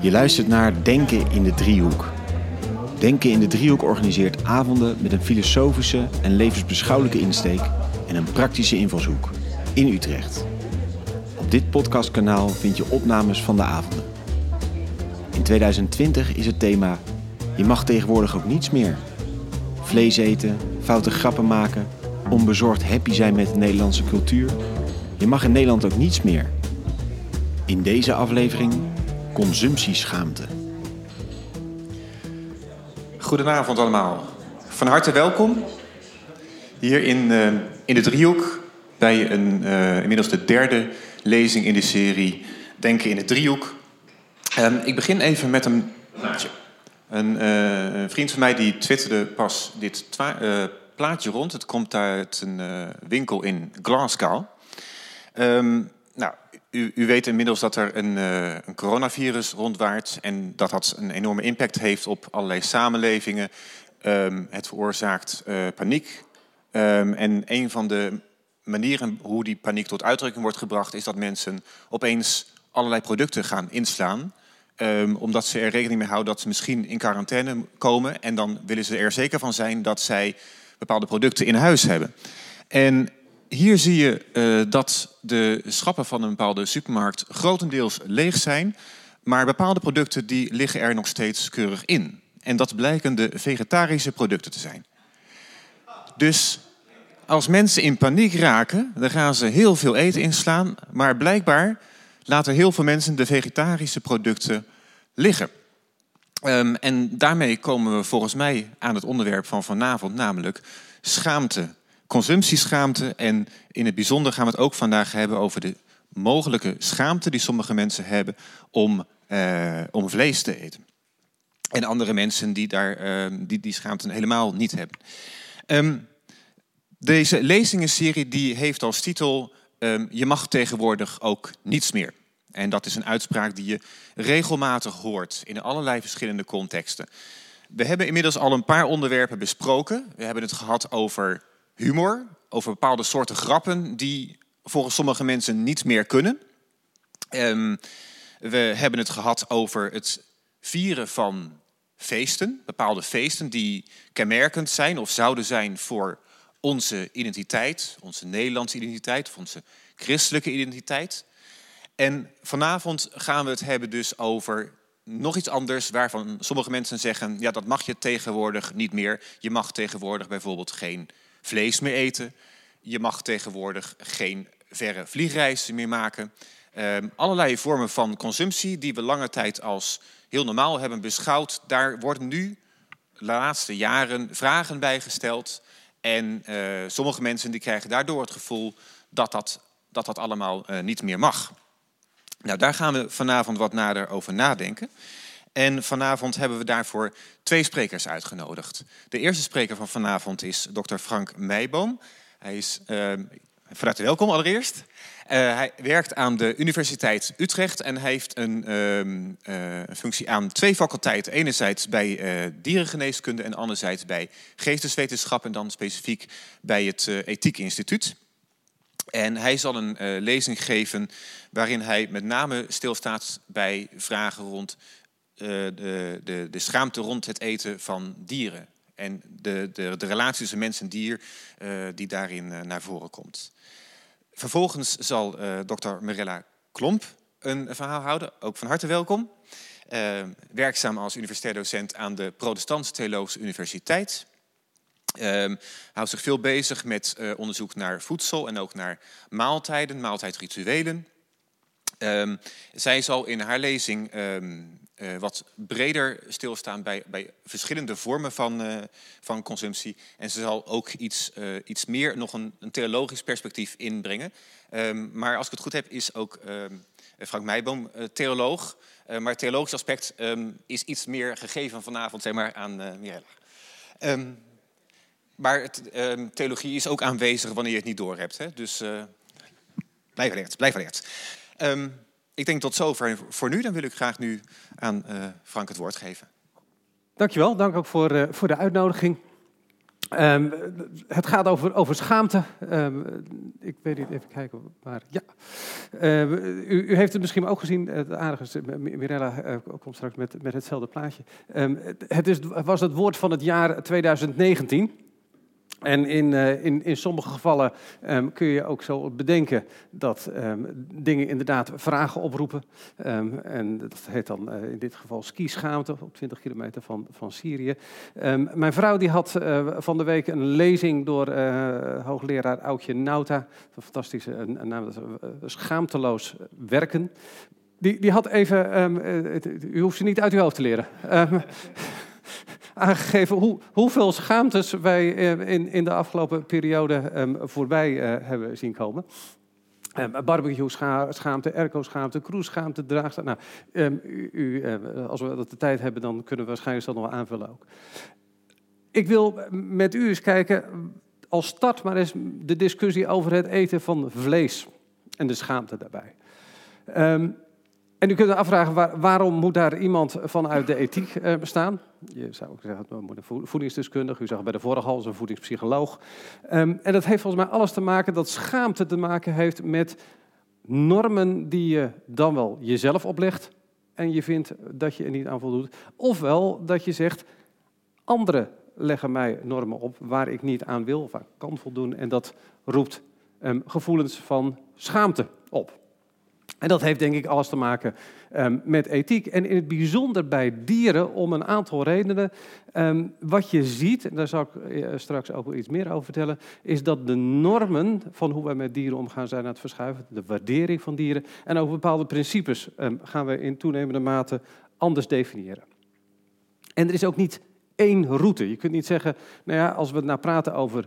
Je luistert naar Denken in de Driehoek. Denken in de Driehoek organiseert avonden met een filosofische en levensbeschouwelijke insteek en een praktische invalshoek in Utrecht. Op dit podcastkanaal vind je opnames van de avonden. In 2020 is het thema Je mag tegenwoordig ook niets meer. Vlees eten, foute grappen maken, onbezorgd happy zijn met de Nederlandse cultuur. Je mag in Nederland ook niets meer. In deze aflevering consumptieschaamte. Goedenavond allemaal. Van harte welkom hier in, uh, in de driehoek bij een, uh, inmiddels de derde lezing in de serie Denken in de driehoek. Um, ik begin even met een. Een, uh, een, vriend van mij die twitterde pas dit plaatje rond. Het komt uit een winkel in Glasgow. Um, nou, u, u, weet inmiddels dat er een, een, coronavirus rondwaart en dat dat een enorme impact heeft op allerlei samenlevingen. Um, het veroorzaakt paniek. Um, en een van de manieren hoe die paniek tot uitdrukking wordt gebracht, is dat mensen opeens allerlei producten gaan inslaan. Um, omdat ze er rekening mee houden dat ze misschien in quarantaine komen. En dan willen ze er zeker van zijn dat zij bepaalde producten in huis hebben. En hier zie je uh, dat de schappen van een bepaalde supermarkt grotendeels leeg zijn. Maar bepaalde producten die liggen er nog steeds keurig in. En dat blijken de vegetarische producten te zijn. Dus als mensen in paniek raken, dan gaan ze heel veel eten inslaan. Maar blijkbaar laten heel veel mensen de vegetarische producten liggen. Um, en daarmee komen we volgens mij aan het onderwerp van vanavond, namelijk schaamte consumptieschaamte. En in het bijzonder gaan we het ook vandaag hebben over de mogelijke schaamte die sommige mensen hebben om, uh, om vlees te eten. En andere mensen die daar, uh, die, die schaamte helemaal niet hebben. Um, deze lezingenserie die heeft als titel um, Je mag tegenwoordig ook niets meer. En dat is een uitspraak die je regelmatig hoort in allerlei verschillende contexten. We hebben inmiddels al een paar onderwerpen besproken. We hebben het gehad over humor, over bepaalde soorten grappen die volgens sommige mensen niet meer kunnen. Um, we hebben het gehad over het vieren van feesten, bepaalde feesten die kenmerkend zijn of zouden zijn voor onze identiteit, onze Nederlandse identiteit onze christelijke identiteit. En vanavond gaan we het hebben dus over nog iets anders waarvan sommige mensen zeggen, ja dat mag je tegenwoordig niet meer. Je mag tegenwoordig bijvoorbeeld geen vlees meer eten. Je mag tegenwoordig geen verre vliegreizen meer maken. Um, allerlei vormen van consumptie die we lange tijd als heel normaal hebben beschouwd, daar worden nu de laatste jaren vragen bij gesteld. En uh, sommige mensen die krijgen daardoor het gevoel dat dat, dat, dat allemaal uh, niet meer mag. Nou, daar gaan we vanavond wat nader over nadenken. En vanavond hebben we daarvoor twee sprekers uitgenodigd. De eerste spreker van vanavond is dokter Frank Meijboom. Hij is uh, van welkom allereerst. Uh, hij werkt aan de Universiteit Utrecht en heeft een uh, functie aan twee faculteiten. Enerzijds bij uh, dierengeneeskunde en anderzijds bij geesteswetenschap en dan specifiek bij het Ethiek Instituut. En hij zal een lezing geven waarin hij met name stilstaat bij vragen rond eh, de, de, de schaamte rond het eten van dieren. En de, de, de relatie tussen mens en dier uh, die daarin uh, naar voren komt. Vervolgens zal uh, dokter Mirella Klomp een verhaal houden, ook van harte welkom. werkzaam als universitair docent aan de Protestantse Theologische Universiteit. houdt zich veel bezig met onderzoek naar voedsel en ook naar maaltijden, maaltijdrituelen. Um, zij zal in haar lezing um, uh, wat breder stilstaan bij, bij verschillende vormen van, uh, van consumptie. En ze zal ook iets, uh, iets meer nog een, een, theologisch perspectief inbrengen. Um, maar als ik het goed heb, is ook Frank Meijboom theoloog. maar het theologisch aspect is iets meer gegeven vanavond zeg maar, aan Mirella. maar het, theologie is ook aanwezig wanneer je het niet doorhebt. Hè? Dus blijf alert, blijf alert. Ik denk tot zover voor nu. Dan wil ik graag nu aan uh, Frank het woord geven. Dankjewel. Dank ook voor, uh, voor de uitnodiging. Um, het gaat over, over schaamte. Um, ik weet niet, even kijken waar. Ja. Uh, u, u, heeft het misschien ook gezien. Het aardige is, Mirella uh, komt straks met, met hetzelfde plaatje. Het is, was het woord van het jaar 2019. En in, uh, in, in sommige gevallen um, kun je ook zo bedenken dat um, dingen inderdaad vragen oproepen. Um, en dat heet dan uh, in dit geval skischaamte op 20 kilometer van, van Syrië. mijn vrouw die had uh, van de week een lezing door hoogleraar Aukje Nauta. Een fantastische naam, schaamteloos werken. Die, die had even, u hoeft ze niet uit uw hoofd te leren aangegeven hoe, hoeveel schaamtes wij eh, in, in de afgelopen periode um, voorbij uh, hebben zien komen. Um, barbecue-schaamte, airco-schaamte, cruise-schaamte, draagste. Nou, um, u, uh, als we de tijd hebben, dan kunnen we waarschijnlijk dat nog aanvullen ook. Ik wil met u eens kijken, als start maar eens de discussie over het eten van vlees en de schaamte daarbij. En u kunt afvragen, waar, waarom moet daar iemand vanuit de ethiek uh, bestaan? Je zou ook zeggen, het moet een voedingsdeskundige. U zag bij de vorige al, een voedingspsycholoog. Um, en dat heeft volgens mij alles te maken, dat schaamte te maken heeft met normen die je dan wel jezelf oplegt. En je vindt dat je er niet aan voldoet. Ofwel dat je zegt, anderen leggen mij normen op waar ik niet aan wil of aan kan voldoen. En dat roept um, gevoelens van schaamte op. En dat heeft denk ik alles te maken um, met ethiek. En in het bijzonder bij dieren om een aantal redenen. Um, wat je ziet, en daar zal ik eh, straks ook wel iets meer over vertellen, is dat de normen van hoe wij met dieren omgaan zijn aan het verschuiven. De waardering van dieren en ook bepaalde principes um, gaan we in toenemende mate anders definiëren. En er is ook niet één route. Je kunt niet zeggen, nou ja, als we nou praten over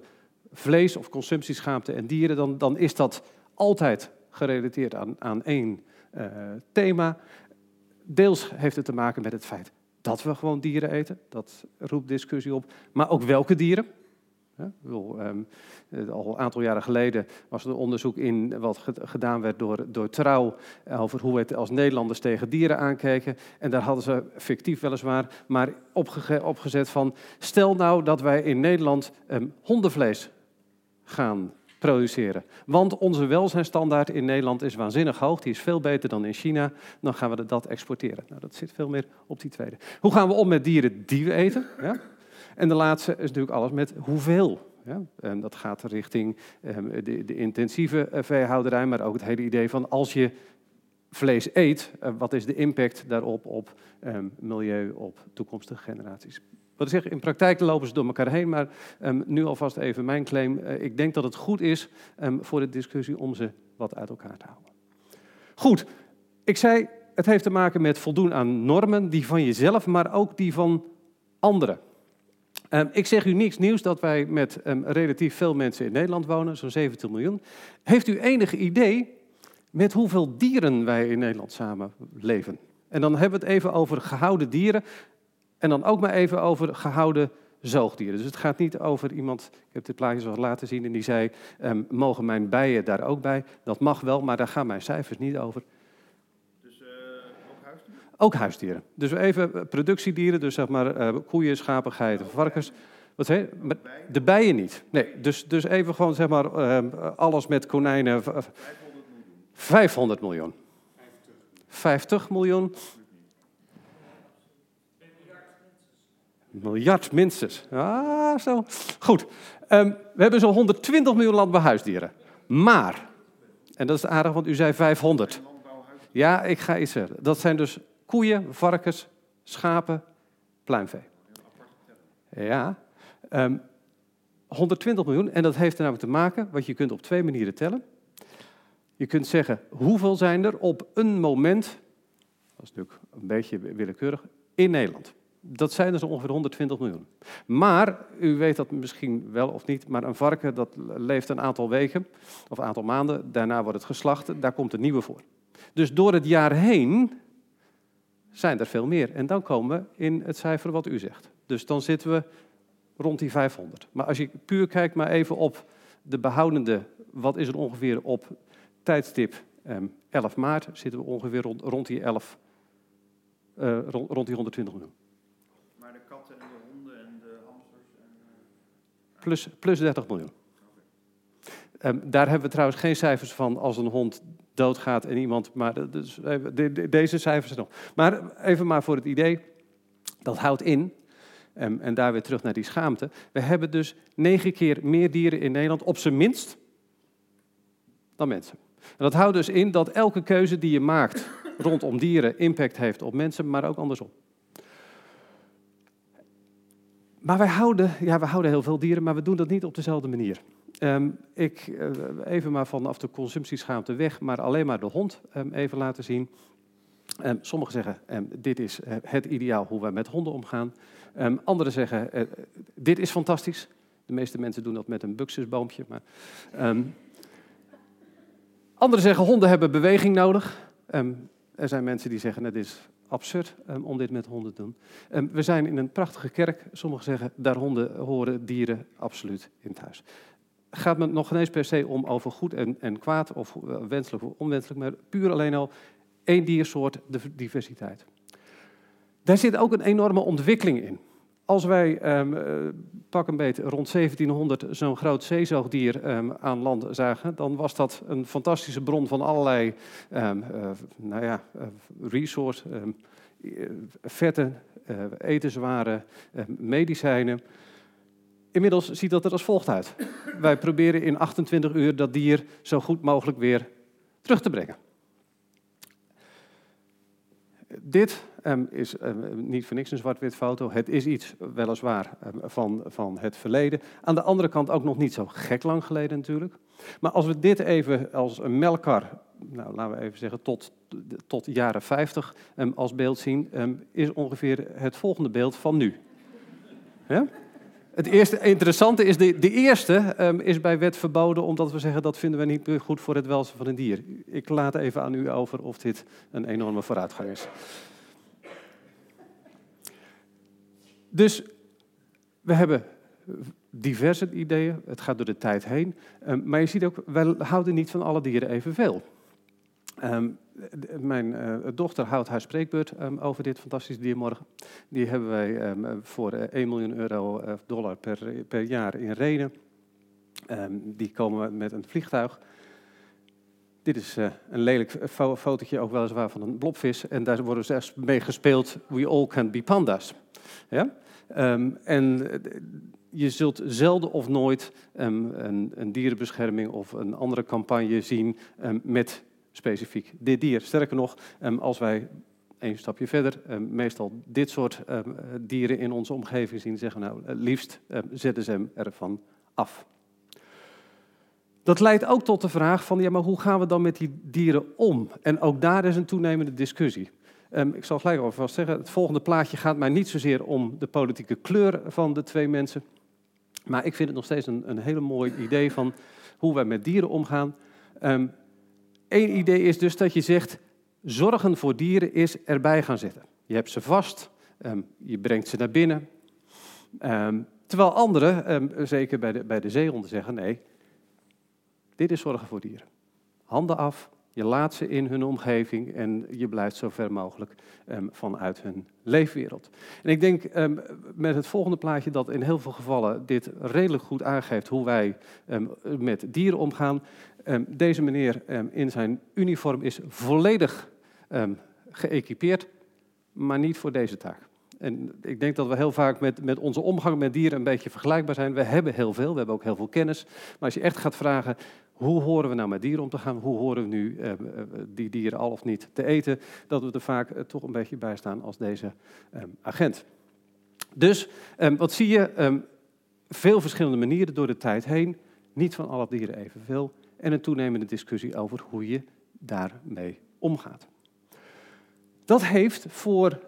vlees of consumptieschaamte en dieren, dan, dan is dat altijd gerelateerd aan, aan één uh, thema. Deels heeft het te maken met het feit dat we gewoon dieren eten. Dat roept discussie op. Maar ook welke dieren. Bedoel, um, al een aantal jaren geleden was er een onderzoek in wat gedaan werd door, door Trouw over hoe we als Nederlanders tegen dieren aankeken. En daar hadden ze fictief weliswaar, maar opge opgezet van stel nou dat wij in Nederland um, hondenvlees gaan produceren. Want onze welzijnstandaard in Nederland is waanzinnig hoog. Die is veel beter dan in China. Dan gaan we dat exporteren. Nou, dat zit veel meer op die tweede. Hoe gaan we om met dieren die we eten? Ja? En de laatste is natuurlijk alles met hoeveel. Ja, en dat gaat richting um, de, de, intensieve uh, veehouderij, maar ook het hele idee van als je vlees eet, uh, wat is de impact daarop op um, milieu, op toekomstige generaties? Wat ik zeg, in praktijk lopen ze door elkaar heen, maar um, nu alvast even mijn claim. Uh, ik denk dat het goed is um, voor de discussie om ze wat uit elkaar te houden. Goed, ik zei, het heeft te maken met voldoen aan normen, die van jezelf, maar ook die van anderen. Um, ik zeg u niks nieuws dat wij met relatief veel mensen in Nederland wonen, zo'n 17 miljoen. Heeft u enig idee met hoeveel dieren wij in Nederland samen leven? En dan hebben we het even over gehouden dieren. En dan ook maar even over gehouden zoogdieren. Dus het gaat niet over iemand, ik heb dit plaatje al laten zien, en die zei, um, mogen mijn bijen daar ook bij? Dat mag wel, maar daar gaan mijn cijfers niet over. Dus uh, ook huisdieren? Ook huisdieren. Dus even eh, productiedieren, dus zeg maar uh, koeien, schapen, geiten, varkens. Wat zei je? De bijen niet. Nee, dus, dus even gewoon zeg maar uh, alles met konijnen. 500 miljoen. 500 miljoen. 50 miljoen. Miljard minstens. Ah, zo. Goed. Um, we hebben zo'n 120 miljoen landbouwhuisdieren. Maar, en dat is aardig, want u zei 500. Ja, ik ga iets zeggen. Dat zijn dus koeien, varkens, schapen, pluimvee. Ja. Um, 120 miljoen. En dat heeft er namelijk te maken, wat je kunt op twee manieren tellen. Je kunt zeggen, hoeveel zijn er op een moment, dat is natuurlijk een beetje willekeurig, in Nederland dat zijn dus ongeveer 120 miljoen. Maar, u weet dat misschien wel of niet, maar een varken dat leeft een aantal weken of een aantal maanden. Daarna wordt het geslacht, daar komt een nieuwe voor. Dus door het jaar heen zijn er veel meer. En dan komen we in het cijfer wat u zegt. Dus dan zitten we rond die 500. Maar als je puur kijkt maar even op de behoudende, wat is er ongeveer op tijdstip 11 ehm, maart, zitten we ongeveer rond, die 11, uh, rond, rond die 120 miljoen. Plus, plus 30 miljoen. Um, daar hebben we trouwens geen cijfers van als een hond doodgaat en iemand. Maar dus, deze cijfers nog. Maar even maar voor het idee. Dat houdt in, um, en daar weer terug naar die schaamte. We hebben dus negen keer meer dieren in Nederland, op zijn minst, dan mensen. En dat houdt dus in dat elke keuze die je maakt rondom dieren impact heeft op mensen, maar ook andersom. Maar wij houden, ja, we houden heel veel dieren, maar we doen dat niet op dezelfde manier. Um, ik, uh, even maar vanaf de consumptieschaamte weg, maar alleen maar de hond um, even laten zien. Um, sommigen zeggen, dit is uh, het ideaal hoe wij met honden omgaan. anderen zeggen, uh, dit is fantastisch. De meeste mensen doen dat met een buxusboompje. Maar, anderen zeggen, honden hebben beweging nodig. er zijn mensen die zeggen, het is absurd um, om dit met honden te doen. Um, we zijn in een prachtige kerk. Sommigen zeggen, daar honden horen dieren absoluut in thuis. Gaat me nog ineens per se om over goed en, en kwaad, of uh, wenselijk of onwenselijk, maar puur alleen al één diersoort, de diversiteit. Daar zit ook een enorme ontwikkeling in. Als wij, um, uh, pak een beetje, rond 1700 zo'n groot zeezoogdier um, aan land zagen, dan was dat een fantastische bron van allerlei um, uh, nou ja, uh, resource, vetten, etenswaren, medicijnen. Inmiddels ziet dat er als volgt uit. Wij proberen in 28 uur dat dier zo goed mogelijk weer terug te brengen. Dit um, is um, niet voor niks een zwart-wit foto. Het is iets, weliswaar, um, van, van het verleden. Aan de andere kant ook nog niet zo gek lang geleden natuurlijk. Maar als we dit even als een melkkar, nou, laten we even zeggen tot, tot jaren 50 als beeld zien, is ongeveer het volgende beeld van nu. Het eerste interessante is, de, de eerste is bij wet verboden omdat we zeggen dat vinden we niet goed voor het welzijn van een dier. Ik laat even aan u over of dit een enorme vooruitgang is. Dus we hebben diverse ideeën, het gaat door de tijd heen. Um, maar je ziet ook, wij houden niet van alle dieren evenveel. Um, mijn uh, dochter houdt haar spreekbeurt um, over dit fantastische dier morgen. Die hebben wij um, voor uh, 1 miljoen euro uh, dollar per, per jaar in Renen. die komen met een vliegtuig. Dit is een lelijk fo fotootje, ook weliswaar van een blobvis. En daar worden ze mee gespeeld. We all can be pandas. Ja? En je zult zelden of nooit een, een, dierenbescherming of een andere campagne zien met specifiek dit dier. Sterker nog, ehm, als wij een stapje verder ehm, meestal dit soort ehm, dieren in onze omgeving zien, zeggen we nou, liefst zetten ze hem ervan af. Dat leidt ook tot de vraag van, ja, maar hoe gaan we dan met die dieren om? En ook daar is een toenemende discussie. Um, ik zal gelijk alvast zeggen, het volgende plaatje gaat mij niet zozeer om de politieke kleur van de twee mensen. Maar ik vind het nog steeds een, een hele mooi idee van hoe wij met dieren omgaan. Eén idee is dus dat je zegt, zorgen voor dieren is erbij gaan zitten. Je hebt ze vast, um, je brengt ze naar binnen. Terwijl anderen, zeker bij de, bij de zeehonden, zeggen, nee, dit is zorgen voor dieren. Handen af, je laat ze in hun omgeving en je blijft zo ver mogelijk um, vanuit hun leefwereld. En ik denk um, met het volgende plaatje dat in heel veel gevallen dit redelijk goed aangeeft hoe wij um, met dieren omgaan. deze meneer in zijn uniform is volledig geëquipeerd, maar niet voor deze taak. En ik denk dat we heel vaak met, met onze omgang met dieren een beetje vergelijkbaar zijn. We hebben heel veel, we hebben ook heel veel kennis. Maar als je echt gaat vragen, hoe horen we nou met dieren om te gaan? Hoe horen we nu eh, eh, die dieren al of niet te eten? Dat we er vaak eh, toch een beetje bij staan als deze eh, agent. Dus ehm, wat zie je? Ehm, veel verschillende manieren door de tijd heen. Niet van alle dieren evenveel. En een toenemende discussie over hoe je daarmee omgaat. Dat heeft voor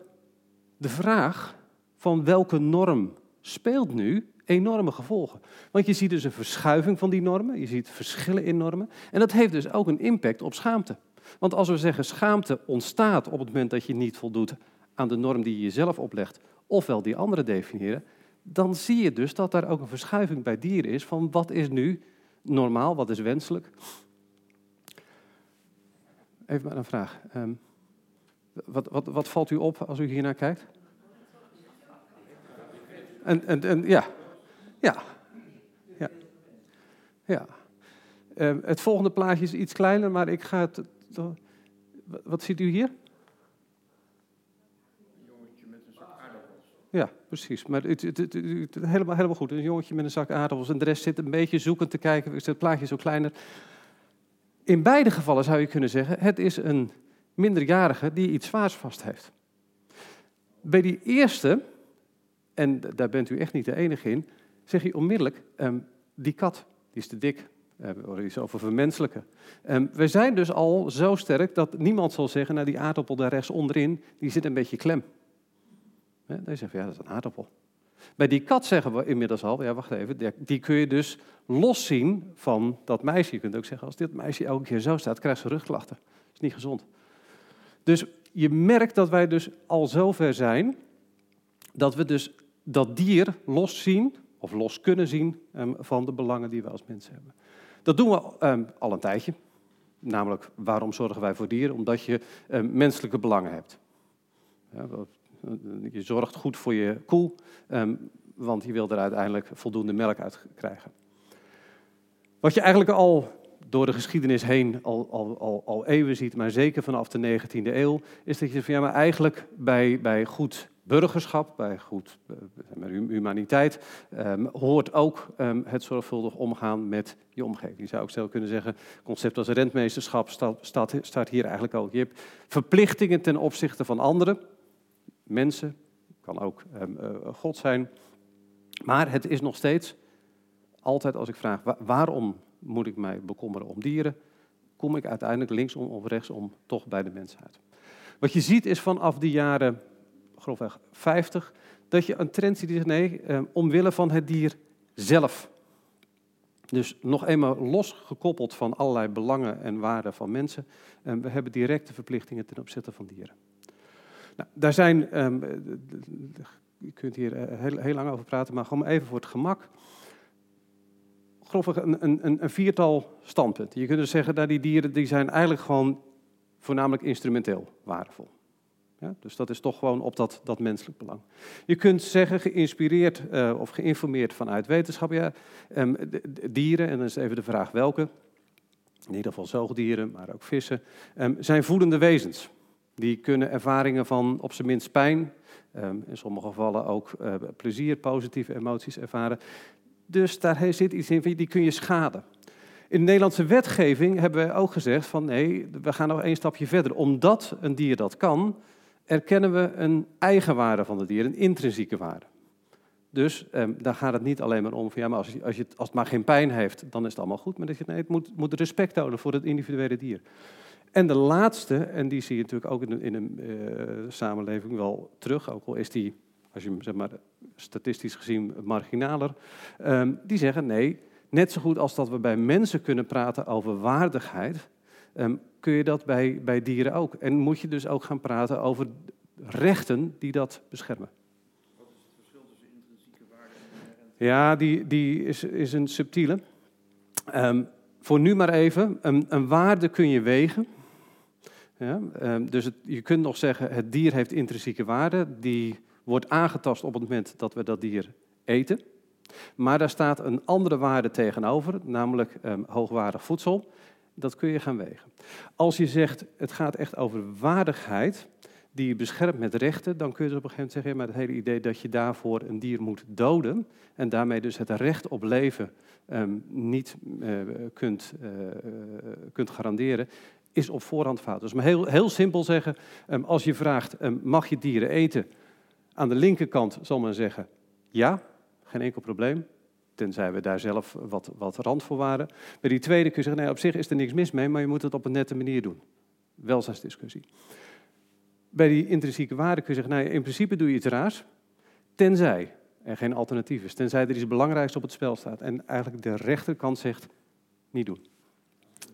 de vraag van welke norm speelt nu enorme gevolgen. Want je ziet dus een verschuiving van die normen, je ziet verschillen in normen. En dat heeft dus ook een impact op schaamte. Want als we zeggen schaamte ontstaat op het moment dat je niet voldoet aan de norm die je jezelf oplegt, ofwel die anderen definiëren, dan zie je dus dat daar ook een verschuiving bij dieren is van wat is nu normaal, wat is wenselijk. Even maar een vraag. Um, wat, wat, wat valt u op als u hiernaar kijkt? En, en, en ja, ja. Ja. Ehm, het volgende plaatje is iets kleiner, maar ik ga het... Wat ziet u hier? Ja, precies. Maar het, het, het, helemaal, helemaal goed. Een jongetje met een zak aardappels en de rest zit een beetje zoekend te kijken. Is het plaatje zo kleiner? In beide gevallen zou je kunnen zeggen, het is een minderjarige die iets zwaars vast heeft. Bij die eerste, en daar bent u echt niet de enige in, zeg je onmiddellijk, um, die kat, die is te dik, um, is over vermenselijken. Um, we zijn dus al zo sterk dat niemand zal zeggen, nou die aardappel daar rechts onderin, die zit een beetje klem. Ja, dan zeg je, ja, dat is een aardappel. Bij die kat zeggen we inmiddels al, ja wacht even, die kun je dus loszien van dat meisje. Je kunt ook zeggen, als dit meisje elke keer zo staat, krijgt ze rugklachten. Dat is niet gezond. Dus je merkt dat wij dus al zover zijn, dat we dus dat dier los zien, of los kunnen zien, um, van de belangen die we als mensen hebben. Dat doen we um, al een tijdje. Namelijk, waarom zorgen wij voor dieren? Omdat je um, menselijke belangen hebt. Ja, je zorgt goed voor je koe, want je wil er uiteindelijk voldoende melk uit krijgen. Wat je eigenlijk al door de geschiedenis heen al, al, al, al eeuwen ziet, maar zeker vanaf de 19e eeuw, is dat je van ja, maar eigenlijk bij, bij goed burgerschap, bij goed uh, humaniteit, um, hoort ook um, het zorgvuldig omgaan met je omgeving. Je zou ook snel kunnen zeggen, concept als rentmeesterschap staat, staat, hier eigenlijk ook. Je hebt verplichtingen ten opzichte van anderen, mensen, kan ook um, uh, God zijn. Maar het is nog steeds altijd als ik vraag waarom moet ik mij bekommeren om dieren, kom ik uiteindelijk linksom of rechtsom toch bij de mensheid. Wat je ziet is vanaf de jaren grofweg 50 dat je een trend ziet die zegt nee, eh, omwille van het dier zelf. Dus nog eenmaal losgekoppeld van allerlei belangen en waarden van mensen. Eh, we hebben directe verplichtingen ten opzichte van dieren. Nou, daar zijn, um, je kunt hier eh, heel, heel, lang over praten, maar gewoon even voor het gemak. Grofweg een, een, een viertal standpunten. Je kunt dus zeggen dat die dieren die zijn eigenlijk gewoon voornamelijk instrumenteel waardevol. Ja, dus dat is toch gewoon op dat, dat menselijk belang. Je kunt zeggen, geïnspireerd uh, of geïnformeerd vanuit wetenschap, ja, um, dieren, en dan is even de vraag welke, in ieder geval zoogdieren, maar ook vissen, um, zijn voedende wezens. Die kunnen ervaringen van op zijn minst pijn, um, in sommige gevallen ook uh, plezier, positieve emoties ervaren. Dus daar zit iets in, die kun je schaden. In de Nederlandse wetgeving hebben we ook gezegd van nee, we gaan nog één stapje verder. Omdat een dier dat kan, erkennen we een eigenwaarde van het dier, een intrinsieke waarde. Dus eh, daar gaat het niet alleen maar om van ja, maar als, als, je, als het maar geen pijn heeft, dan is het allemaal goed. Maar dat je, nee, het moet, moet respect houden voor het individuele dier. En de laatste, en die zie je natuurlijk ook in een, in een uh, samenleving wel terug, ook al is die, als je zeg maar, statistisch gezien marginaler, um, die zeggen nee, net zo goed als dat we bij mensen kunnen praten over waardigheid, um, kun je dat bij, bij dieren ook. En moet je dus ook gaan praten over rechten die dat beschermen. Wat is het verschil tussen intrinsieke waarde en... Ja, die, die is, is een subtiele. Um, voor nu maar even, een, een waarde kun je wegen. Ja, um, dus je kunt nog zeggen, het dier heeft intrinsieke waarde. Die wordt aangetast op het moment dat we dat dier eten. Maar daar staat een andere waarde tegenover, namelijk um, hoogwaardig voedsel. Dat kun je gaan wegen. Als je zegt, het gaat echt over waardigheid, die je beschermt met rechten, dan kun je dus op een gegeven moment zeggen, maar het hele idee dat je daarvoor een dier moet doden en daarmee dus het recht op leven um, niet uh, kunt, uh, kunt garanderen, is op voorhand fout. Dus maar heel, heel simpel zeggen, um, als je vraagt, um, mag je dieren eten? Aan de linkerkant zal men zeggen, ja, geen enkel probleem. Tenzij we daar zelf wat, wat randvoorwaarden. Bij die tweede kun je zeggen, nee, op zich is er niks mis mee, maar je moet het op een nette manier doen. Welzijnsdiscussie. Bij die intrinsieke waarde kun je zeggen, nou, in principe doe je iets raars, tenzij er geen alternatief is. Tenzij er iets belangrijks op het spel staat. En eigenlijk de rechterkant zegt, niet doen.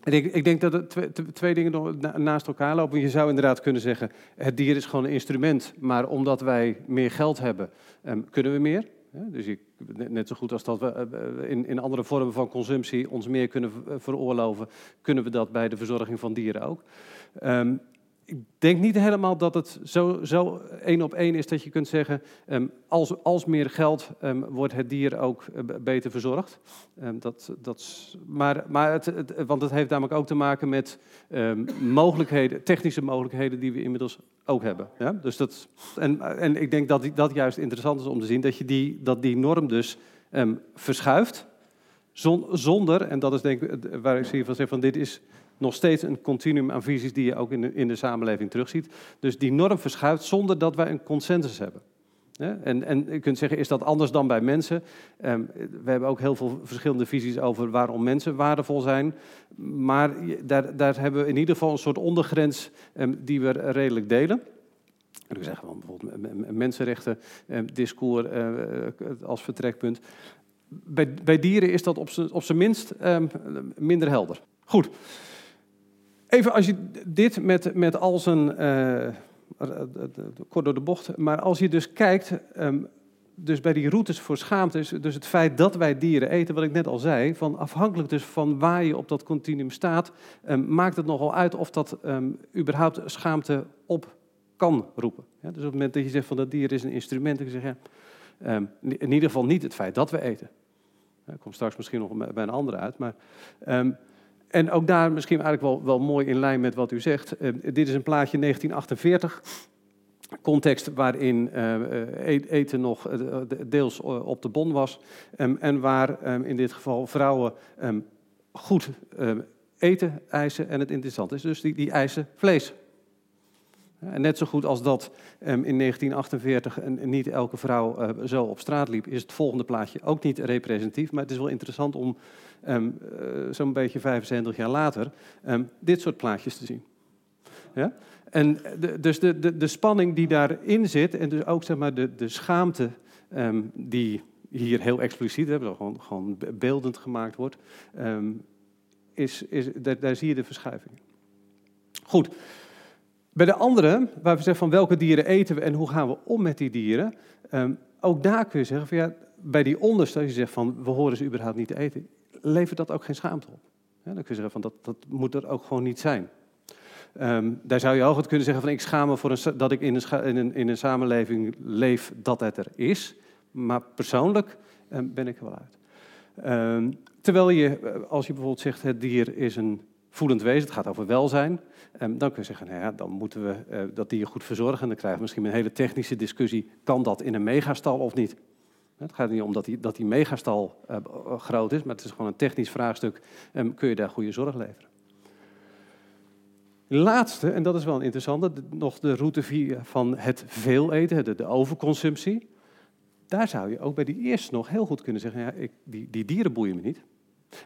En ik, ik denk dat er twee, twee dingen naast elkaar lopen. Je zou inderdaad kunnen zeggen, het dier is gewoon een instrument, maar omdat wij meer geld hebben, um, kunnen we meer. Dus ik, net zo goed als dat we eh, in, in andere vormen van consumptie ons meer kunnen veroorloven, kunnen we dat bij de verzorging van dieren ook. Um, ik denk niet helemaal dat het zo, zo één op één is dat je kunt zeggen, ehm, als, als meer geld ehm, wordt het dier ook eh, beter verzorgd. Ehm, dat, dat, maar, maar het, want het heeft namelijk ook te maken met ehm, mogelijkheden, technische mogelijkheden die we inmiddels ook hebben. Ja? Dus dat, en, en ik denk dat dat juist interessant is om te zien, dat, je die, dat die norm dus ehm, verschuift. Zon- zonder, en dat is denk ik waar ik zie van zeg van dit is nog steeds een continuum aan visies die je ook in in de samenleving terugziet. Dus die norm verschuift zonder dat wij een consensus hebben. En, en je kunt zeggen, is dat anders dan bij mensen? Ehm, we hebben ook heel veel verschillende visies over waarom mensen waardevol zijn. Maar daar, daar hebben we in ieder geval een soort ondergrens ehm, die we redelijk delen. En ik zeggen, van bijvoorbeeld mensenrechten, ehm, discours eh, als vertrekpunt. Bij, bij dieren is dat op zijn minst minder helder. Goed. Even als je dit met, met al zijn, eh, eh, eh, kort door de bocht, maar als je dus kijkt, ehm, dus bij die routes voor schaamte, dus het feit dat wij dieren eten, wat ik net al zei, van afhankelijk dus van waar je op dat continuum staat, ehm, maakt het nogal uit of dat ehm, überhaupt schaamte op kan roepen. Dus op het moment dat je zegt van dat dier is een instrument, dan zeg je, ja, in ieder geval niet het feit dat we eten. Ja, Ik kom straks misschien nog bij een andere uit, maar... ehm, en ook daar misschien eigenlijk wel, wel mooi in lijn met wat u zegt. Eh, dit is een plaatje 1948. Context waarin eh, eh, e- eten nog de- deels op de bon was. Em, en waar em, in dit geval vrouwen em, goed eten eisen. En het interessant is dus, die, die eisen vlees. En net zo goed als dat em, in 1948 en niet elke vrouw eh, zo op straat liep, is het volgende plaatje ook niet representatief. Maar het is wel interessant om ehm, eh, zo'n beetje 75 jaar later ehm, dit soort plaatjes te zien. Ja? En dus de, de, de spanning die daarin zit, en dus ook zeg maar, de, de schaamte ehm, die hier heel expliciet, gewoon, gewoon beeldend gemaakt wordt, ehm, is, is, daar zie je de verschuiving. Goed. Bij de andere, waar we zeggen van welke dieren eten we en hoe gaan we om met die dieren, ehm, ook daar kun je zeggen van ja, bij die onderste, als je zegt van we horen ze überhaupt niet te eten, levert dat ook geen schaamte op. Dan kun je zeggen van dat, dat moet er ook gewoon niet zijn. Ehm, daar zou je ook kunnen zeggen van ik schaam me voor een, dat ik in een, in, een, in een samenleving leef dat het er is. Maar persoonlijk ehm, ben ik er wel uit. Terwijl je, eh, als je bijvoorbeeld zegt het dier is een voelend wezen, het gaat over welzijn. ehm, dan kun je zeggen, nou ja, dan moeten we eh, dat dier goed verzorgen. En dan krijgen we misschien een hele technische discussie, kan dat in een megastal of niet? Het gaat niet om dat die, dat die megastal eh, groot is, maar het is gewoon een technisch vraagstuk. Ehm, kun je daar goede zorg leveren? Laatste, en dat is wel een interessante, nog de route van het veel eten, de, de overconsumptie. Daar zou je ook bij die eerste nog heel goed kunnen zeggen, ja, ik, die, die dieren boeien me niet.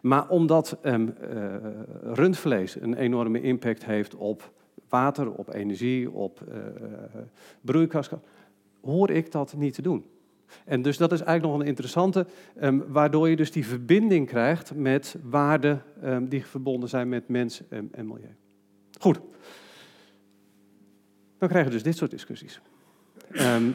Maar omdat ehm, eh, rundvlees een enorme impact heeft op water, op energie, op eh broeikas, hoor ik dat niet te doen. En dus dat is eigenlijk nog een interessante, ehm, waardoor je dus die verbinding krijgt met waarden ehm, die verbonden zijn met mens en, en milieu. Goed. Dan krijgen we dus dit soort discussies.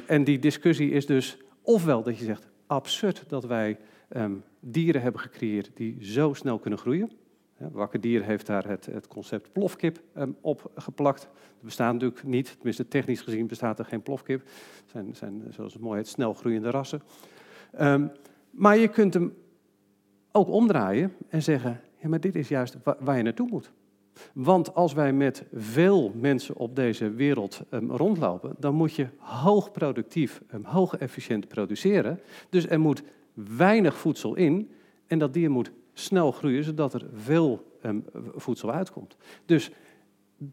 En die discussie is dus ofwel dat je zegt, absurd dat wij ehm, dieren hebben gecreëerd die zo snel kunnen groeien. Wakker Dier heeft daar het, het concept plofkip ehm, op geplakt. Er bestaat natuurlijk niet, tenminste technisch gezien bestaat er geen plofkip. Het zijn, zijn zoals het mooi heet, snel groeiende rassen. Ehm, maar je kunt hem ook omdraaien en zeggen, ja, maar dit is juist wa- waar je naartoe moet. Want als wij met veel mensen op deze wereld rondlopen, dan moet je hoog productief, um, hoog efficiënt produceren. Dus er moet weinig voedsel in en dat dier moet snel groeien, zodat er veel ehm, voedsel uitkomt. Dus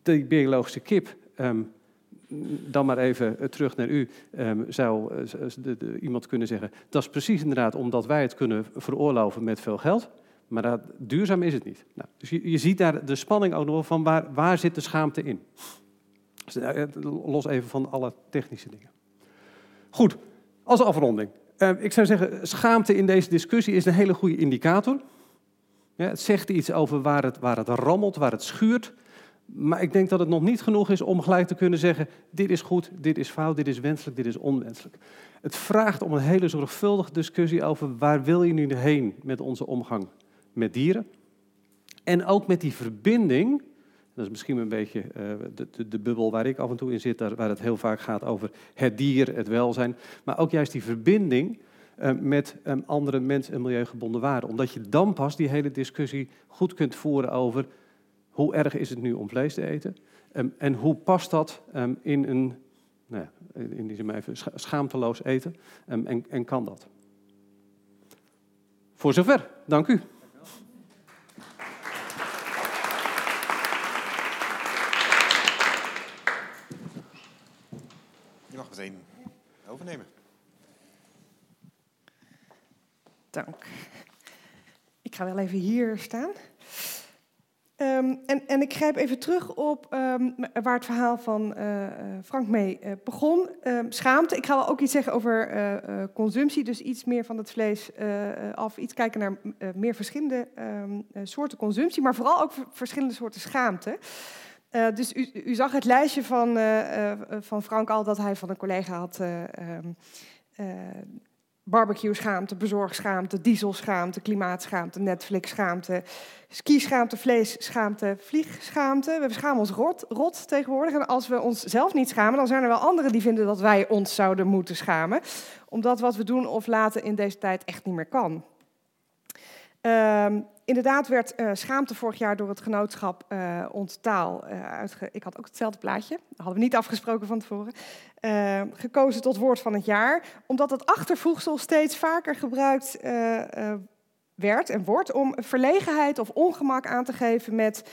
de biologische kip, ehm, dan maar even eh, terug naar u, ehm, zou eh, iemand kunnen zeggen, dat is precies inderdaad omdat wij het kunnen veroorloven met veel geld. Maar dat, duurzaam is het niet. Nou, dus je, je ziet daar de spanning ook nog van waar, waar zit de schaamte in. Dus, eh, los even van alle technische dingen. Goed, als afronding. Eh, ik zou zeggen, schaamte in deze discussie is een hele goede indicator. Ja, het zegt iets over waar het, waar het rammelt, waar het schuurt. Maar ik denk dat het nog niet genoeg is om gelijk te kunnen zeggen: dit is goed, dit is fout, dit is wenselijk, dit is onwenselijk. Het vraagt om een hele zorgvuldige discussie over waar wil je nu heen met onze omgang met dieren. En ook met die verbinding Dat is misschien een beetje uh, de, de, bubbel waar ik af en toe in zit, waar het heel vaak gaat over het dier, het welzijn. Maar ook juist die verbinding uh, met um, andere mens- en milieugebonden waarden. Omdat je dan pas die hele discussie goed kunt voeren over hoe erg is het nu om vlees te eten? Um, en hoe past dat um, in een, nou ja, in die zin even, schaamteloos eten? en, en kan dat? Voor zover, dank u. Je mag meteen overnemen. Dank. Ik ga wel even hier staan. Um, en, en, ik grijp even terug op um, waar het verhaal van uh, Frank mee uh, begon. Um, schaamte. Ik ga wel ook iets zeggen over consumptie, dus iets meer van het vlees af. Iets kijken naar meer verschillende soorten consumptie, maar vooral ook verschillende soorten schaamte. Dus u, u, zag het lijstje van, van Frank al dat hij van een collega had barbecue-schaamte, bezorgschaamte, dieselschaamte, klimaatschaamte, Netflix-schaamte, ski-schaamte, vlees-schaamte, vliegschaamte. We schamen ons rot, rot tegenwoordig. En als we ons zelf niet schamen, dan zijn er wel anderen die vinden dat wij ons zouden moeten schamen. Omdat wat we doen of laten in deze tijd echt niet meer kan. Um, inderdaad werd uh, schaamte vorig jaar door het genootschap uh, Onttaal uh, uitge... Ik had ook hetzelfde plaatje, dat hadden we niet afgesproken van tevoren. gekozen tot woord van het jaar, omdat het achtervoegsel steeds vaker gebruikt werd en wordt om verlegenheid of ongemak aan te geven met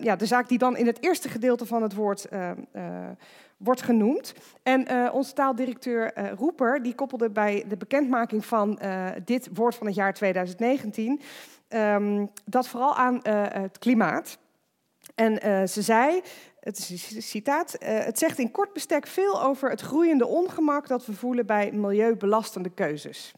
ja, de zaak die dan in het eerste gedeelte van het woord wordt genoemd. En onze taaldirecteur uh, Roeper die koppelde bij de bekendmaking van dit woord van het jaar 2019 um, dat vooral aan het klimaat. En ze zei, het is een citaat, het zegt in kort bestek veel over het groeiende ongemak dat we voelen bij milieubelastende keuzes.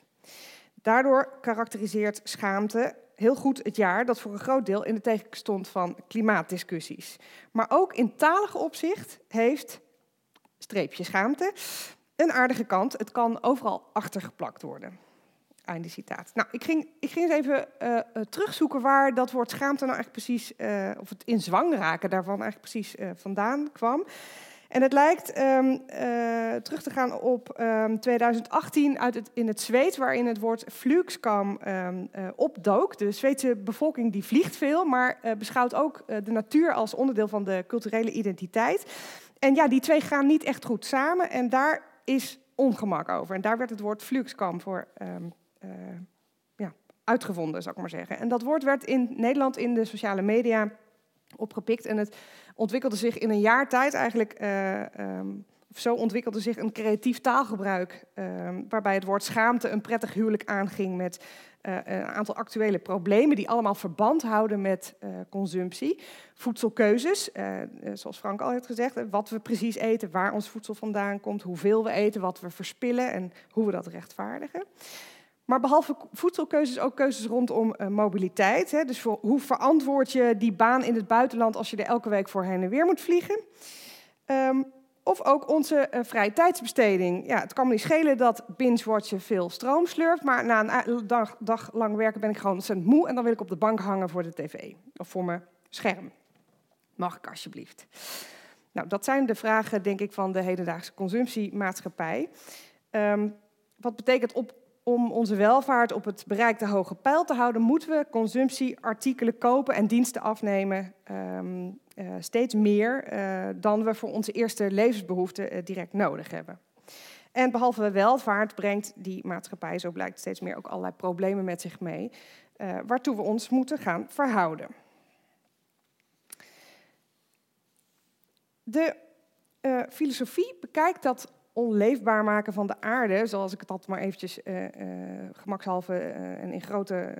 Daardoor karakteriseert schaamte heel goed het jaar dat voor een groot deel in de teken stond van klimaatdiscussies. Maar ook in talige opzicht heeft streepje schaamte. Een aardige kant, het kan overal achtergeplakt worden. Einde citaat. Nou, ik ging, ik ging eens even uh, terugzoeken waar dat woord schaamte nou eigenlijk precies, uh, of het in zwang raken daarvan eigenlijk precies vandaan kwam. En het lijkt um, terug te gaan op um, ehm, 2018 uit het, in het Zweeds, waarin het woord flugskam um, opdook. De Zweedse bevolking die vliegt veel, maar beschouwt ook de natuur als onderdeel van de culturele identiteit. En ja, die twee gaan niet echt goed samen en daar is ongemak over. En daar werd het woord fluxcam voor um, ja, uitgevonden, zou ik maar zeggen. En dat woord werd in Nederland in de sociale media opgepikt en het ontwikkelde zich in een jaar tijd eigenlijk... Uh, um, zo ontwikkelde zich een creatief taalgebruik, uh, waarbij het woord schaamte een prettig huwelijk aanging met uh, een aantal actuele problemen die allemaal verband houden met consumptie. Voedselkeuzes, zoals Frank al heeft gezegd, wat we precies eten, waar ons voedsel vandaan komt, hoeveel we eten, wat we verspillen en hoe we dat rechtvaardigen. Maar behalve voedselkeuzes ook keuzes rondom mobiliteit. Hè. Dus hoe verantwoord je die baan in het buitenland als je er elke week voor heen en weer moet vliegen? Um, of ook onze uh, vrije tijdsbesteding. Ja, het kan me niet schelen dat binge-watchen veel stroom slurpt, maar na een dag, dag lang werken ben ik gewoon ontzettend moe en dan wil ik op de bank hangen voor de tv of voor mijn scherm. Mag ik alsjeblieft? Nou, dat zijn de vragen, denk ik, van de hedendaagse consumptiemaatschappij. Um, wat betekent op, om onze welvaart op het bereikte hoge pijl te houden, moeten we consumptieartikelen kopen en diensten afnemen um, uh, steeds meer uh, dan we voor onze eerste levensbehoeften uh, direct nodig hebben. En behalve welvaart brengt die maatschappij, zo blijkt steeds meer, ook allerlei problemen met zich mee, waartoe we ons moeten gaan verhouden. De filosofie bekijkt dat onleefbaar maken van de aarde, zoals ik het altijd maar eventjes uh, uh, gemakshalve uh, en in grote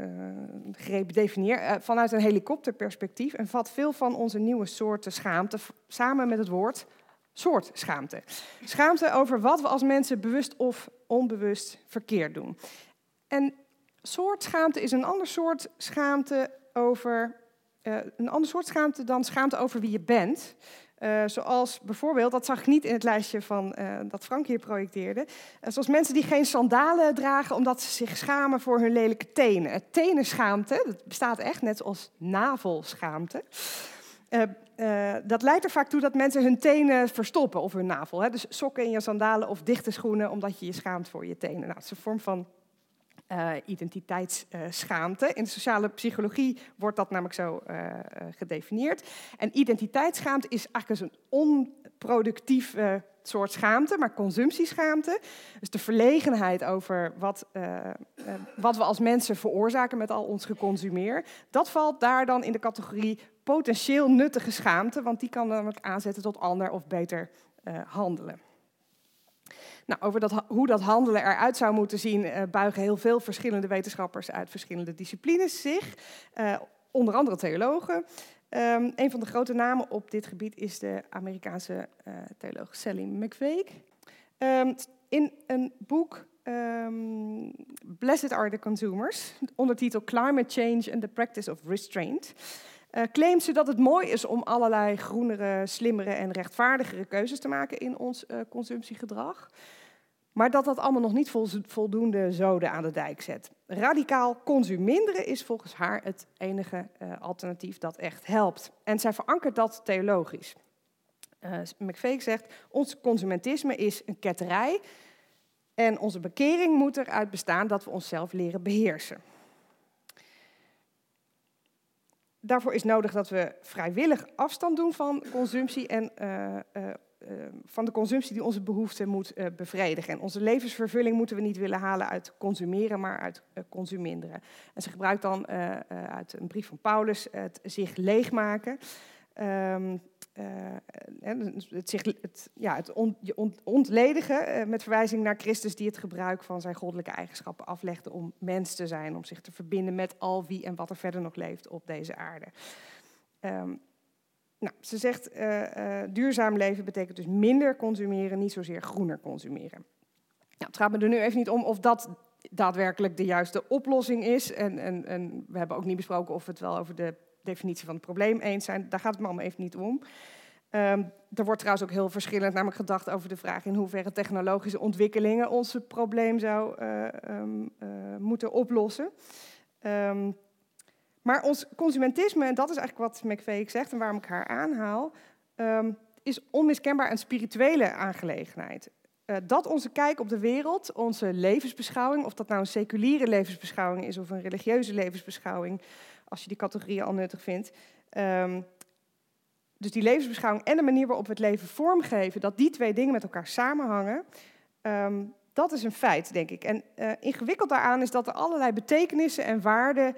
greep definieer, vanuit een helikopterperspectief en vat veel van onze nieuwe soorten schaamte samen met het woord soort schaamte. Schaamte over wat we als mensen bewust of onbewust verkeerd doen. En soort schaamte is een ander soort schaamte over een ander soort schaamte dan schaamte over wie je bent. Uh, zoals bijvoorbeeld, dat zag ik niet in het lijstje van, uh, dat Frank hier projecteerde, uh, zoals mensen die geen sandalen dragen omdat ze zich schamen voor hun lelijke tenen. Tenenschaamte, dat bestaat echt net als navelschaamte. Eh, eh, dat leidt er vaak toe dat mensen hun tenen verstoppen of hun navel. Hè? Dus sokken in je sandalen of dichte schoenen omdat je je schaamt voor je tenen. Nou, het is een vorm van uh, identiteitsschaamte. In de sociale psychologie wordt dat namelijk zo uh, gedefinieerd. En identiteitsschaamte is eigenlijk een onproductief soort schaamte, maar consumptieschaamte. Dus de verlegenheid over wat, wat we als mensen veroorzaken met al ons geconsumeer. Dat valt daar dan in de categorie potentieel nuttige schaamte, want die kan namelijk aanzetten tot ander of beter handelen. Nou, over dat, hoe dat handelen eruit zou moeten zien, uh, buigen heel veel verschillende wetenschappers uit verschillende disciplines zich. Uh, onder andere theologen. Um, een van de grote namen op dit gebied is de Amerikaanse uh, theoloog Sally McVeigh. Um, in een boek um, Blessed are the Consumers, ondertitel Climate Change and the Practice of Restraint, uh, claimt ze dat het mooi is om allerlei groenere, slimmere en rechtvaardigere keuzes te maken in ons consumptiegedrag. Maar dat dat allemaal nog niet voldoende zoden aan de dijk zet. Radicaal consuminderen is volgens haar het enige uh, alternatief dat echt helpt. En zij verankert dat theologisch. Uh, McVeigh zegt, ons consumentisme is een ketterij en onze bekering moet eruit bestaan dat we onszelf leren beheersen. Daarvoor is nodig dat we vrijwillig afstand doen van consumptie en uh, van de consumptie die onze behoeften moet uh, bevredigen. En onze levensvervulling moeten we niet willen halen uit consumeren, maar uit consuminderen. En ze gebruikt dan uit een brief van Paulus het zich leegmaken. Um, het, zich, het, ja, het on, ontledigen met verwijzing naar Christus die het gebruik van zijn goddelijke eigenschappen aflegde om mens te zijn, om zich te verbinden met al wie en wat er verder nog leeft op deze aarde. Um, nou, ze zegt uh, duurzaam leven betekent dus minder consumeren, niet zozeer groener consumeren. Nou, het gaat me er nu even niet om of dat daadwerkelijk de juiste oplossing is. En, en, en we hebben ook niet besproken of we het wel over de definitie van het probleem eens zijn. Daar gaat het me allemaal even niet om. Um, er wordt trouwens ook heel verschillend namelijk gedacht over de vraag in hoeverre technologische ontwikkelingen ons probleem zou um, uh, moeten oplossen. Um, maar ons consumentisme, en dat is eigenlijk wat McVeigh zegt en waarom ik haar aanhaal, is onmiskenbaar een spirituele aangelegenheid. Uh, dat onze kijk op de wereld, onze levensbeschouwing, of dat nou een seculiere levensbeschouwing is of een religieuze levensbeschouwing, als je die categorieën al nuttig vindt. Um, dus die levensbeschouwing en de manier waarop we het leven vormgeven, dat die twee dingen met elkaar samenhangen, um, dat is een feit, denk ik. En uh, ingewikkeld daaraan is dat er allerlei betekenissen en waarden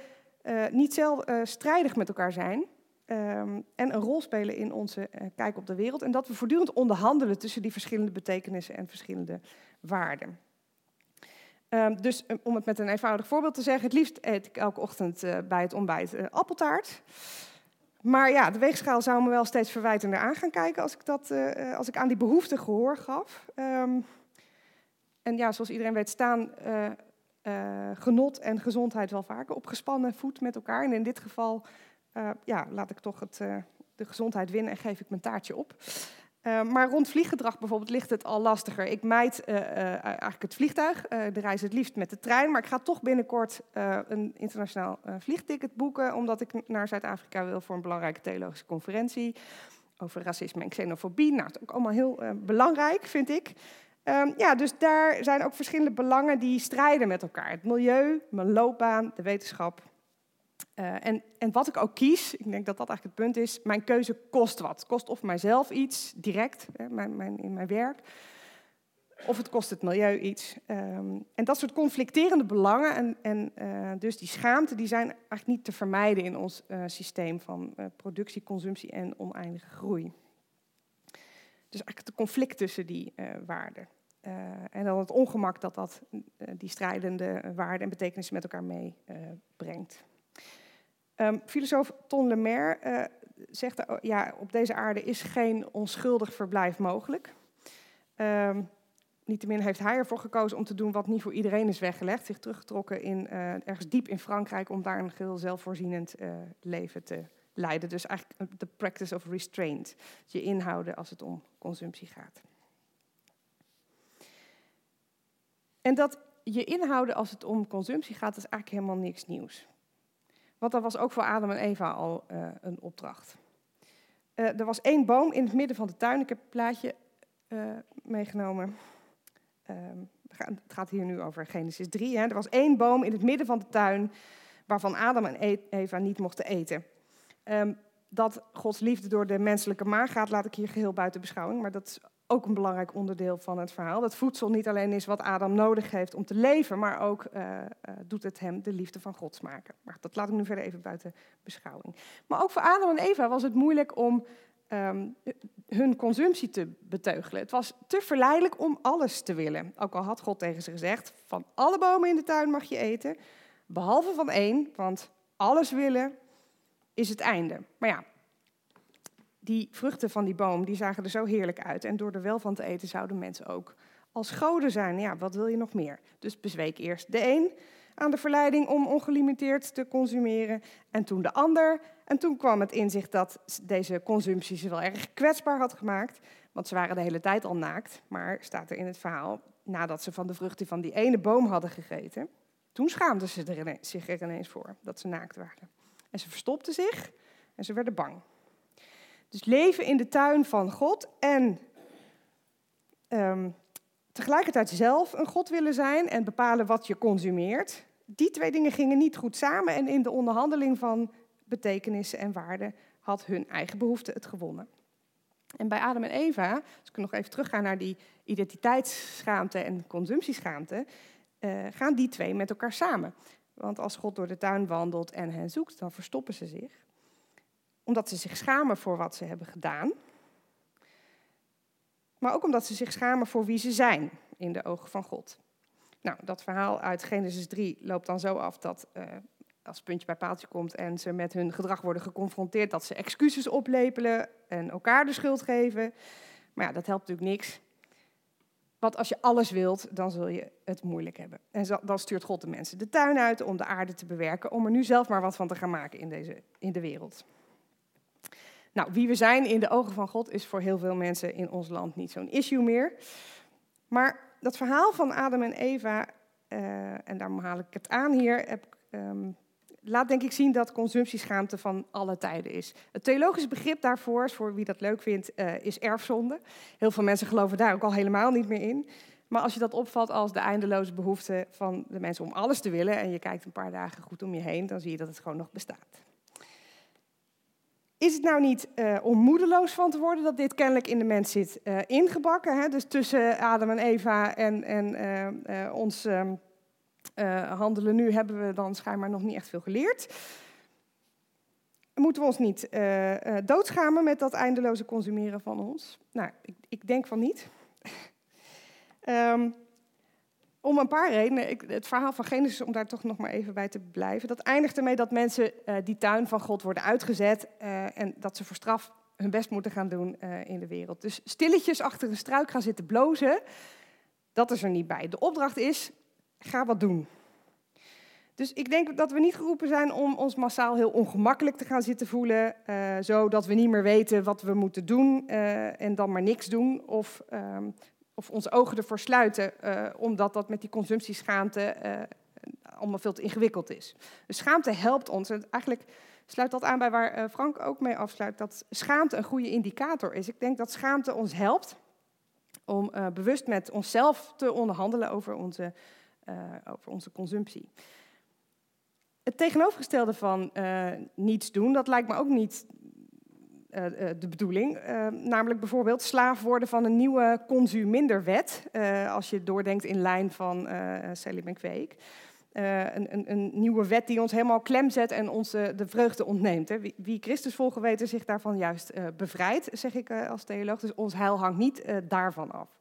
niet zelf uh, strijdig met elkaar zijn. Um, en een rol spelen in onze kijk op de wereld. En dat we voortdurend onderhandelen tussen die verschillende betekenissen en verschillende waarden. Um, dus om het met een eenvoudig voorbeeld te zeggen, het liefst eet ik elke ochtend uh, bij het ontbijt uh, appeltaart. Maar ja, de weegschaal zou me wel steeds verwijtender aan gaan kijken als ik, dat, uh, als ik aan die behoefte gehoor gaf. Um, en ja, zoals iedereen weet staan genot en gezondheid wel vaker op gespannen voet met elkaar. En in dit geval ja, laat ik toch het, de gezondheid winnen en geef ik mijn taartje op. Maar rond vlieggedrag bijvoorbeeld ligt het al lastiger. Ik mijd eigenlijk het vliegtuig, de reis het liefst met de trein. Maar ik ga toch binnenkort een internationaal vliegticket boeken... omdat ik naar Zuid-Afrika wil voor een belangrijke theologische conferentie... over racisme en xenofobie. Nou, dat is ook allemaal heel belangrijk, vind ik. Um, ja, dus daar zijn ook verschillende belangen die strijden met elkaar. Het milieu, mijn loopbaan, de wetenschap, uh, en, en, wat ik ook kies, ik denk dat dat eigenlijk het punt is, mijn keuze kost wat. Kost of mijzelf iets, direct, hè, mijn, mijn, in mijn werk, of het kost het milieu iets. Um, en dat soort conflicterende belangen en, en uh, dus die schaamte, die zijn eigenlijk niet te vermijden in ons uh, systeem van productie, consumptie en oneindige groei. Dus eigenlijk het conflict tussen die waarden. en dan het ongemak dat dat die strijdende waarden en betekenissen met elkaar meebrengt. Um, filosoof Ton Lemaire zegt, ja, op deze aarde is geen onschuldig verblijf mogelijk. Um, Niettemin heeft hij ervoor gekozen om te doen wat niet voor iedereen is weggelegd. Zich teruggetrokken in, ergens diep in Frankrijk om daar een geheel zelfvoorzienend leven te leiden. Dus eigenlijk de practice of restraint. Je inhouden als het om consumptie gaat. En dat je inhouden als het om consumptie gaat, is eigenlijk helemaal niks nieuws. Want dat was ook voor Adam en Eva al uh, een opdracht. Eh, er was één boom in het midden van de tuin. Ik heb een plaatje eh, meegenomen. Ehm, het gaat hier nu over Genesis 3. Hè. Er was één boom in het midden van de tuin waarvan Adam en E- Eva niet mochten eten. Ehm, dat Gods liefde door de menselijke maag gaat, laat ik hier geheel buiten beschouwing. Maar dat is ook een belangrijk onderdeel van het verhaal. Dat voedsel niet alleen is wat Adam nodig heeft om te leven, maar ook eh, eh, doet het hem de liefde van God smaken. Maar dat laat ik nu verder even buiten beschouwing. Maar ook voor Adam en Eva was het moeilijk om ehm, hun consumptie te beteugelen. Het was te verleidelijk om alles te willen. Ook al had God tegen ze gezegd: van alle bomen in de tuin mag je eten, behalve van één, want alles willen is het einde. Maar ja, die vruchten van die boom die zagen er zo heerlijk uit. En door er wel van te eten zouden mensen ook als goden zijn. Ja, wat wil je nog meer? Dus bezweek eerst de een aan de verleiding om ongelimiteerd te consumeren. En toen de ander. En toen kwam het inzicht dat deze consumptie ze wel erg kwetsbaar had gemaakt. Want ze waren de hele tijd al naakt. Maar staat er in het verhaal, nadat ze van de vruchten van die ene boom hadden gegeten. Toen schaamden ze zich er ineens voor dat ze naakt waren. En ze verstopten zich en ze werden bang. Dus leven in de tuin van God en ehm, tegelijkertijd zelf een God willen zijn en bepalen wat je consumeert. Die twee dingen gingen niet goed samen en in de onderhandeling van betekenissen en waarden had hun eigen behoefte het gewonnen. En bij Adam en Eva, als ik nog even terugga naar die identiteitsschaamte en consumptieschaamte, eh, gaan die twee met elkaar samen. Want als God door de tuin wandelt en hen zoekt, dan verstoppen ze zich. Omdat ze zich schamen voor wat ze hebben gedaan. Maar ook omdat ze zich schamen voor wie ze zijn in de ogen van God. Nou, dat verhaal uit Genesis 3 loopt dan zo af dat eh, als puntje bij paaltje komt en ze met hun gedrag worden geconfronteerd, dat ze excuses oplepelen en elkaar de schuld geven. Maar ja, dat helpt natuurlijk niks. Want als je alles wilt, dan zul je het moeilijk hebben. En dan stuurt God de mensen de tuin uit om de aarde te bewerken, om er nu zelf maar wat van te gaan maken in, deze, in de wereld. Nou, wie we zijn in de ogen van God is voor heel veel mensen in ons land niet zo'n issue meer. Maar dat verhaal van Adam en Eva, eh, en daarom haal ik het aan hier, heb, ehm, laat denk ik zien dat consumptieschaamte van alle tijden is. Het theologisch begrip daarvoor, voor wie dat leuk vindt, eh, is erfzonde. Heel veel mensen geloven daar ook al helemaal niet meer in. Maar als je dat opvat als de eindeloze behoefte van de mensen om alles te willen, en je kijkt een paar dagen goed om je heen, dan zie je dat het gewoon nog bestaat. Is het nou niet eh, om moedeloos van te worden dat dit kennelijk in de mens zit eh, ingebakken? Hè? Dus tussen Adam en Eva en, en ons ehm, eh, handelen nu hebben we dan schijnbaar nog niet echt veel geleerd. Moeten we ons niet eh, eh, doodschamen met dat eindeloze consumeren van ons? Nou, ik, ik denk van niet. Ehm, om een paar redenen. Ik, het verhaal van Genesis, om daar toch nog maar even bij te blijven. Dat eindigt ermee dat mensen die tuin van God worden uitgezet. en dat ze voor straf hun best moeten gaan doen in de wereld. Dus stilletjes achter een struik gaan zitten blozen. Dat is er niet bij. De opdracht is: ga wat doen. Dus ik denk dat we niet geroepen zijn om ons massaal heel ongemakkelijk te gaan zitten voelen. eh, zodat we niet meer weten wat we moeten doen eh, en dan maar niks doen. Of, ehm, of onze ogen ervoor sluiten, eh, omdat dat met die consumptieschaamte allemaal veel te ingewikkeld is. Dus schaamte helpt ons. En eigenlijk sluit dat aan bij waar Frank ook mee afsluit, dat schaamte een goede indicator is. Ik denk dat schaamte ons helpt om bewust met onszelf te onderhandelen over onze, over onze consumptie. Het tegenovergestelde van eh, niets doen, dat lijkt me ook niet eh, eh, de bedoeling. Eh, namelijk bijvoorbeeld slaaf worden van een nieuwe consuminderwet. eh als je doordenkt in lijn van eh Sally McVeek. Eh, een, een, een nieuwe wet die ons helemaal klem zet en ons eh, de vreugde ontneemt. Hè. Wie, wie Christus volgen weten zich daarvan juist eh, bevrijdt, zeg ik eh, als theoloog. Dus ons heil hangt niet eh, daarvan af.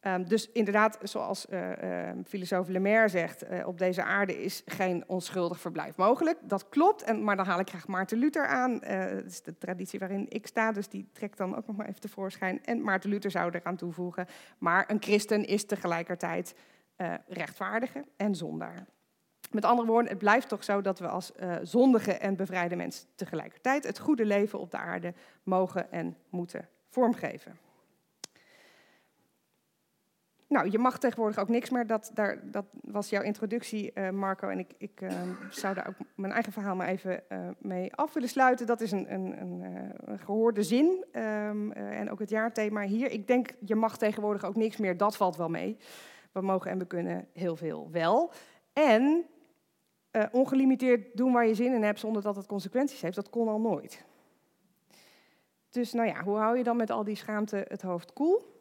Ehm, dus inderdaad, zoals eh, eh, filosoof Lemaire zegt, eh, op deze aarde is geen onschuldig verblijf mogelijk. Dat klopt, en, maar dan haal ik graag Maarten Luther aan. Eh, dat is de traditie waarin ik sta, dus die trekt dan ook nog maar even tevoorschijn. En Maarten Luther zou eraan toevoegen, maar een christen is tegelijkertijd rechtvaardige en zondaar. Met andere woorden, het blijft toch zo dat we als zondige en bevrijde mensen tegelijkertijd het goede leven op de aarde mogen en moeten vormgeven. Nou, je mag tegenwoordig ook niks meer. Dat, daar, dat was jouw introductie, eh, Marco. En ik, ik eh, zou daar ook mijn eigen verhaal maar even eh, mee af willen sluiten. Dat is een, een, een, een gehoorde zin. Ehm, en ook het jaarthema hier. Ik denk, je mag tegenwoordig ook niks meer. Dat valt wel mee. We mogen en we kunnen heel veel wel. En ongelimiteerd doen waar je zin in hebt zonder dat het consequenties heeft. Dat kon al nooit. Dus nou ja, hoe hou je dan met al die schaamte het hoofd koel?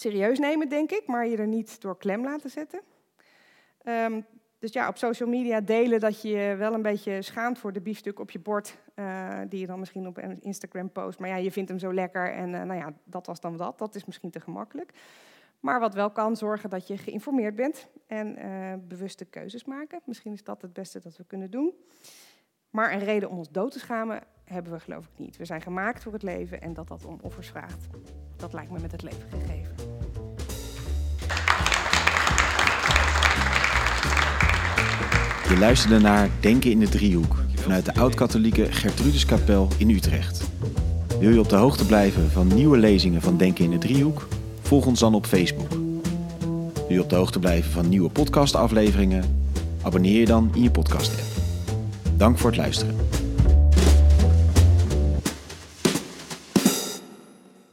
Serieus nemen, denk ik, maar je er niet door klem laten zetten. Um, dus ja, op social media delen dat je je wel een beetje schaamt voor de biefstuk op je bord, uh, die je dan misschien op Instagram post. Maar ja, je vindt hem zo lekker en uh, nou ja, dat was dan dat. Dat is misschien te gemakkelijk. Maar wat wel kan zorgen dat je geïnformeerd bent en uh, bewuste keuzes maken. Misschien is dat het beste dat we kunnen doen. Maar een reden om ons dood te schamen hebben we geloof ik niet. We zijn gemaakt voor het leven en dat dat om offers vraagt. Dat lijkt me met het leven gegeven. Je luisterde naar Denken in de Driehoek vanuit de oud-katholieke Gertruduskapel in Utrecht. Wil je op de hoogte blijven van nieuwe lezingen van Denken in de Driehoek? Volg ons dan op Facebook. Wil je op de hoogte blijven van nieuwe podcastafleveringen? Abonneer je dan in je podcast-app. Dank voor het luisteren.